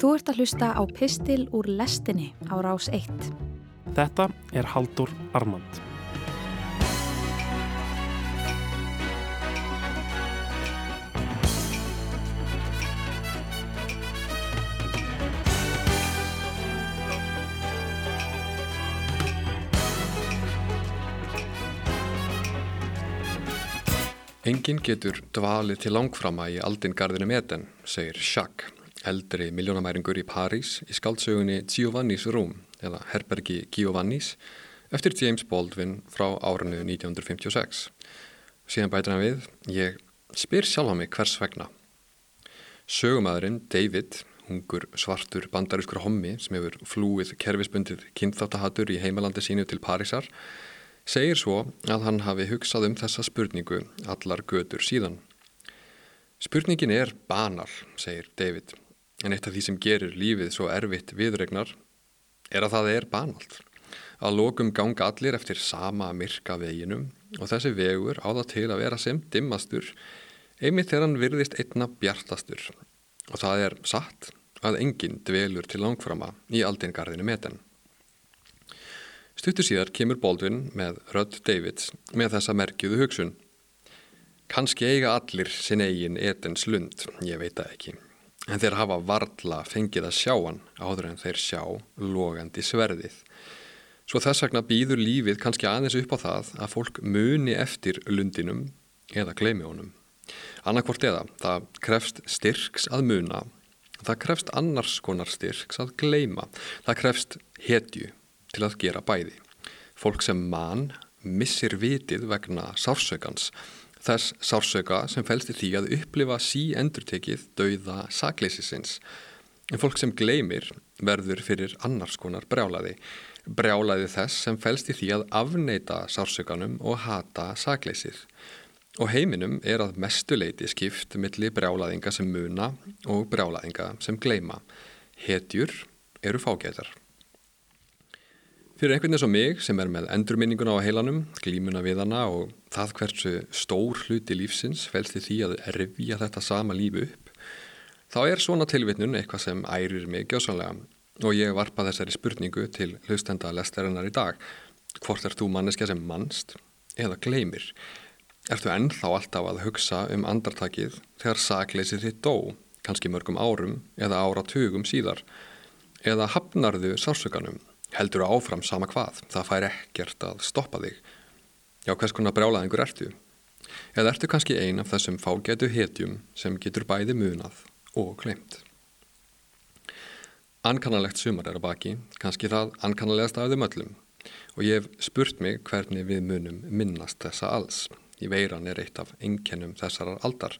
Þú ert að hlusta á Pistil úr lestinni á rás 1. Þetta er Haldur Armand. Engin getur dvalið til langframa í aldingarðinu meten, segir Jacques, eldri miljónamæringur í París í skaldsögunni Giovanni's Room eða Herbergi Giovanni's eftir James Baldwin frá árinu 1956. Síðan bætir hann við, ég spyr sjálf á mig hvers vegna. Sögumæðurinn David, hungur svartur bandarískur hommi sem hefur flúið kerfisbundið kynþáttahatur í heimalandi sínu til Parísar, segir svo að hann hafi hugsað um þessa spurningu allar götur síðan. Spurningin er banal, segir David, en eitt af því sem gerir lífið svo erfitt viðregnar er að það er banalt. Að lokum ganga allir eftir sama myrka veginum og þessi vegur á það til að vera sem dimmastur einmitt þegar hann virðist einna bjartastur og það er satt að enginn dvelur til langframa í aldingarðinu metan. Stuttur síðar kemur Baldwin með Rödd Davids með þessa merkjuðu hugsun. Kanski eiga allir sin eigin etens lund, ég veit það ekki. En þeir hafa varla fengið að sjá hann áður en þeir sjá logandi sverðið. Svo þess vegna býður lífið kannski aðeins upp á það að fólk muni eftir lundinum eða gleimi honum. Annarkvort eða, það krefst styrks að muna, það krefst annars konar styrks að gleima, það krefst hetju til að gera bæði. Fólk sem mann missir vitið vegna sársökans, þess sársöka sem fælst í því að upplifa sí endurtekið dauða sakleysisins. En fólk sem gleymir verður fyrir annars konar brjálaði, brjálaði þess sem fælst í því að afneita sársökanum og hata sakleysið. Og heiminum er að mestuleiti skipt millir brjálaðinga sem muna og brjálaðinga sem gleima. Hetjur eru fágætar. Fyrir einhvern veginn svo mig sem er með endurminninguna á heilanum, glímuna við hana og það hversu stór hluti lífsins fælst í því að revja þetta sama lífi upp, þá er svona tilvitnun eitthvað sem ærir mig gjósanlega og ég varpa þessari spurningu til hlustenda lestarinnar í dag. Hvort er þú manneska sem mannst eða gleymir? Ertu ennþá alltaf að hugsa um andartakið þegar sakleysið þitt dó, kannski mörgum árum eða áratugum síðar? Eða hafnarðu sársökanum? Heldur áfram sama hvað, það fær ekkert að stoppa þig. Já, hvers konar brjálaðingur ertu? Eða ertu kannski ein af þessum fágætu hetjum sem getur bæði munað og glemt? Ankannalegt sumar er að baki, kannski það ankannalegast af þeim öllum og ég hef spurt mig hvernig við munum minnast þessa alls. Í veiran er eitt af enkenum þessarar aldar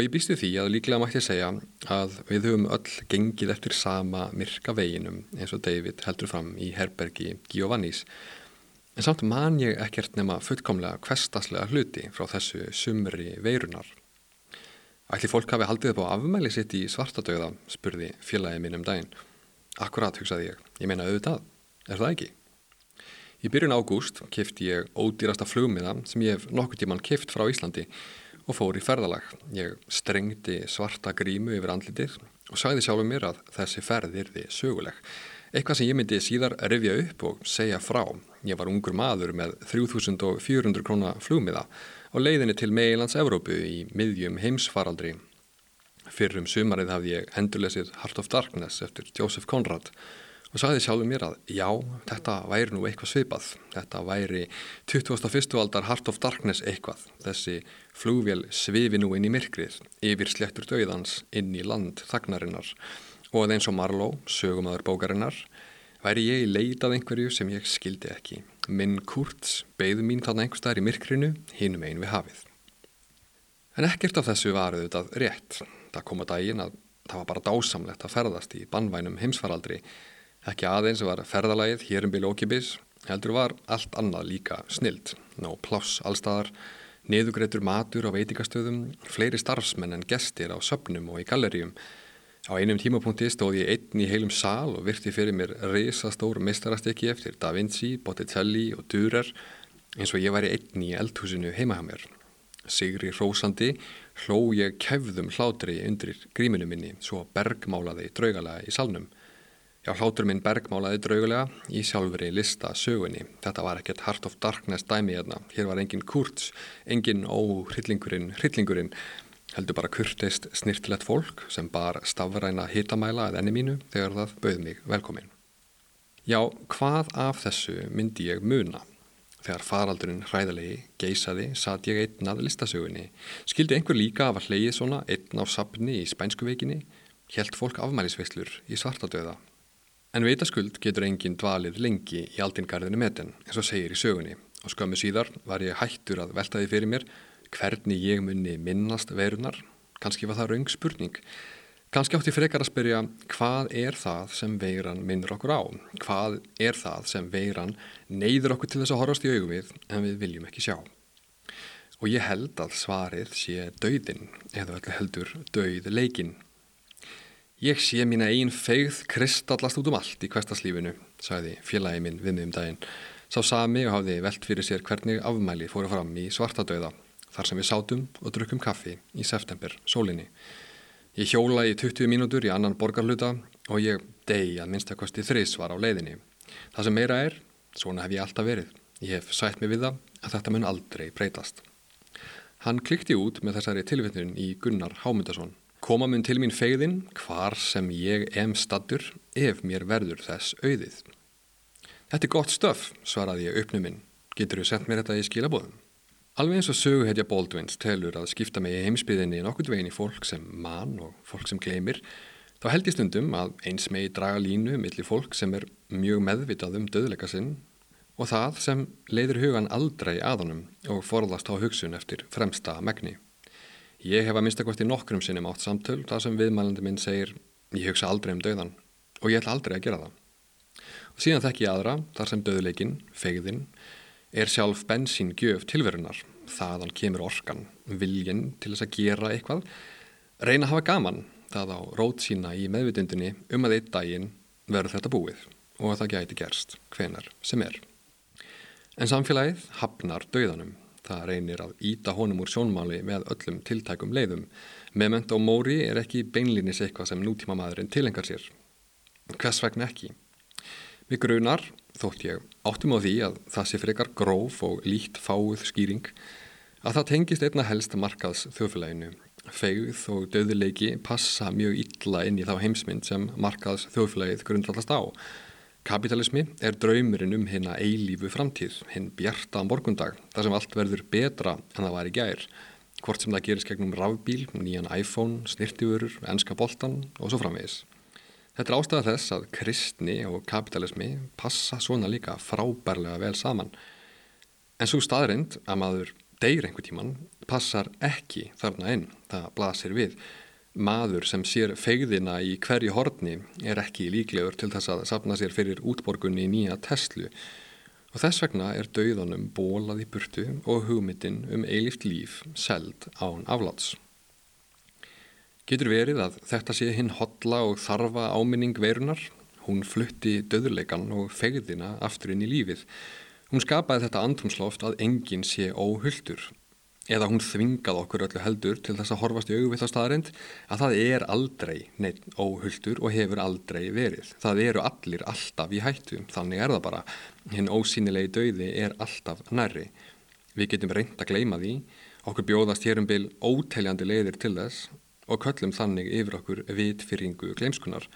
Og ég býstu því að líklega mætti segja að við höfum öll gengið eftir sama myrka veginum eins og David heldur fram í herbergi Giovannis. En samt man ég ekkert nema fullkomlega kvestaslega hluti frá þessu sumri veirunar. Ætli fólk hafi haldið upp á afmæli sitt í svartadauða, spurði félagið minn um daginn. Akkurat, hugsaði ég. Ég meina auðvitað. Er það ekki? Í byrjun ágúst kifti ég ódýrasta flugmiða sem ég hef nokkur tíman kift frá Íslandi og fór í ferðalag. Ég strengdi svarta grímu yfir andlitið og sagði sjálfur mér að þessi ferð yrði söguleg. Eitthvað sem ég myndi síðar rifja upp og segja frá. Ég var ungur maður með 3400 krónar flugmiða á leiðinni til Meilands Evrópu í miðjum heimsfaraldri. Fyrrum sumarið hafði ég endurlesið Heart of Darkness eftir Joseph Conrad og sagði sjálfur mér að já, þetta væri nú eitthvað svipað. Þetta væri 21. aldar Heart of Darkness eitthvað. Þessi flugvél svifi nú inn í myrkrið, yfir slettur döiðans, inn í land þagnarinnar. Og að eins og Marlowe, sögumadur bókarinnar, væri ég leitað einhverju sem ég skildi ekki. Minn Kurtz beigðu mín þarna einhverstaðar í myrkrinu, hinum einn við hafið. En ekkert af þessu varuð þetta rétt. Það kom að daginn að það var bara dásamlegt að ferðast í bannvænum heimsfaraldri Ekki aðeins var ferðalagið hér um byrju ókipis, heldur var allt annað líka snild. Ná pláss allstaðar, niðugreitur matur á veitingastöðum, fleiri starfsmenn en gestir á söpnum og í galleríum. Á einum tímapunkti stóð ég einn í heilum sál og virti fyrir mér reysastór mistarastekki eftir Da Vinci, Botticelli og Dürer eins og ég væri einn í eldhúsinu heima hjá mér. Sigri hrósandi hló ég kefðum hlátri undir gríminu minni svo bergmálaði draugalega í salnum. Já, hlátur minn bergmálaði draugulega í sjálfur í lista sögunni. Þetta var ekkert Heart of Darkness dæmi hérna. Hér var engin kurts, engin óhryllingurinn, hryllingurinn. Heldur bara kurtist snirtilegt fólk sem bar stafræna hitamæla eða enni mínu þegar það bauð mig velkomin. Já, hvað af þessu myndi ég muna? Þegar faraldurinn hræðalegi geysaði satt ég einn að listasögunni. Skildi einhver líka af að hleyið svona einn á sapni í spænsku veikinni? Helt fólk afmælisveislur í svartadöða? En veitaskuld getur enginn dvalið lengi í aldingarðinu metin, eins og segir í sögunni. Og skömmu síðar var ég hættur að velta því fyrir mér hvernig ég munni minnast verunar. Kanski var það raung spurning. Kanski átti frekar að spyrja hvað er það sem veiran minnur okkur á? Hvað er það sem veiran neyður okkur til þess að horfast í augum við en við viljum ekki sjá? Og ég held að svarið sé dauðin eða heldur dauð leikin. Ég sé mín einn feigð kristallast út um allt í hverstaslífinu, sagði félagi minn við mig um daginn. Sá sami og hafði velt fyrir sér hvernig afmæli fóru fram í svartadauða, þar sem við sátum og drukum kaffi í september, sólinni. Ég hjóla í 20 mínútur í annan borgarluta og ég degi að minnstakosti þrís var á leiðinni. Það sem meira er, svona hef ég alltaf verið. Ég hef sætt mig við það að þetta mun aldrei breytast. Hann klikti út með þessari tilvittun í Gunnar Hámundason Koma mun til mín fegðin hvar sem ég em stattur ef mér verður þess auðið. Þetta er gott stöf, svaraði ég uppnum minn. Getur þú sendt mér þetta í skilabóðum? Alveg eins og söguhetja Baldwins telur að skipta mig í heimsbyðinni nokkurt veginn í fólk sem mann og fólk sem gleymir, þá held ég stundum að eins megi draga línu millir fólk sem er mjög meðvitað um döðleika sinn og það sem leiður hugan aldrei aðanum og forðast á hugsun eftir fremsta megni. Ég hef að minnstakosti nokkrum sinnum átt samtöl þar sem viðmælandi minn segir ég hugsa aldrei um döðan og ég ætla aldrei að gera það. Og síðan þekk ég aðra þar sem döðleikin, fegðin, er sjálf bensín gjöf tilverunar. Þaðan kemur orkan, viljin til þess að gera eitthvað, reyna að hafa gaman það á rót sína í meðvitundinni um að eitt daginn verður þetta búið og að það gæti gerst hvenar sem er. En samfélagið hafnar döðanum Það reynir að íta honum úr sjónmáli með öllum tiltækum leiðum. Memento Mori er ekki beinlinis eitthvað sem nútíma maðurinn tilengar sér. Hvers vegna ekki? Við grunar, þótt ég áttum á því að það sé frekar gróf og líkt fáuð skýring, að það tengist einna helst markaðs þjóðfélaginu. Feguð og döðuleiki passa mjög illa inn í þá heimsmynd sem markaðs þjóðfélagið grundallast á. Kapitalismi er draumurinn um hérna eilífu framtíð, hinn bjarta morgundag, þar sem allt verður betra en það var í gær. Hvort sem það gerist gegnum rafbíl, nýjan iPhone, snirtifurur, enska boltan og svo framvegis. Þetta er ástæða þess að kristni og kapitalismi passa svona líka frábærlega vel saman. En svo staðrind að maður deyr einhver tíman passar ekki þarna inn, það blasir við maður sem sér fegðina í hverju horni er ekki líklegur til þess að sapna sér fyrir útborgunni í nýja Tesla og þess vegna er dauðanum bólað í burtu og hugmyndin um eilift líf seld án afláts. Getur verið að þetta sé hinn hotla og þarfa áminning verunar? Hún flutti döðleikan og fegðina aftur inn í lífið. Hún skapaði þetta andrumsloft að enginn sé óhulltur eða hún þvingað okkur öllu heldur til þess að horfast í augvill á staðarind að það er aldrei neitt óhulltur og hefur aldrei verið. Það eru allir alltaf í hættu, þannig er það bara. Hinn ósýnilegi dauði er alltaf nærri. Við getum reynd að gleima því, okkur bjóðast hér um byl óteljandi leiðir til þess og köllum þannig yfir okkur vitfyrringu gleimskunar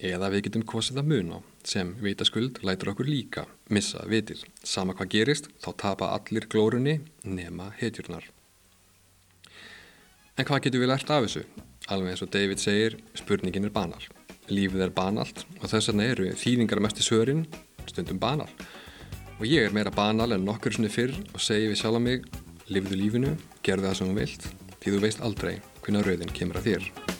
eða við getum kosið að muna sem vitaskuld lætur okkur líka missa vitir. Sama hvað gerist þá tapa allir glórunni nema hetjurnar. En hvað getum við lært af þessu? Alveg eins og David segir, spurningin er banal. Lífið er banalt og þess vegna eru þýðingar mest í sörin stundum banal. Og ég er meira banal en nokkur svona fyrr og segi við sjálf á mig, lifðu lífinu, gerðu það sem þú vilt, því þú veist aldrei hvernig rauðin kemur að þér.